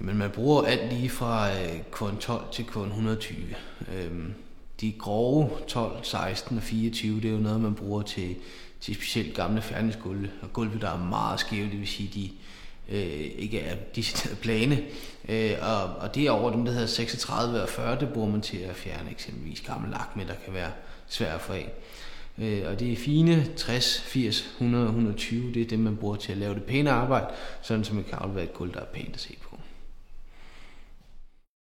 Jamen, man bruger alt lige fra øh, korn 12 til korn 120. Øhm, de grove 12, 16 og 24, det er jo noget, man bruger til, til specielt gamle færdighedsgulve, og gulve, der er meget skæve, det vil sige, de øh, ikke er de plane. Øh, og, og det er over dem, der hedder 36 og 40, det bruger man til at fjerne eksempelvis gammel lak med, der kan være svært at få af. Øh, og det er fine 60, 80, 100 120, det er det, man bruger til at lave det pæne arbejde, sådan som man kan aflevere et gulv, der er pænt at se på.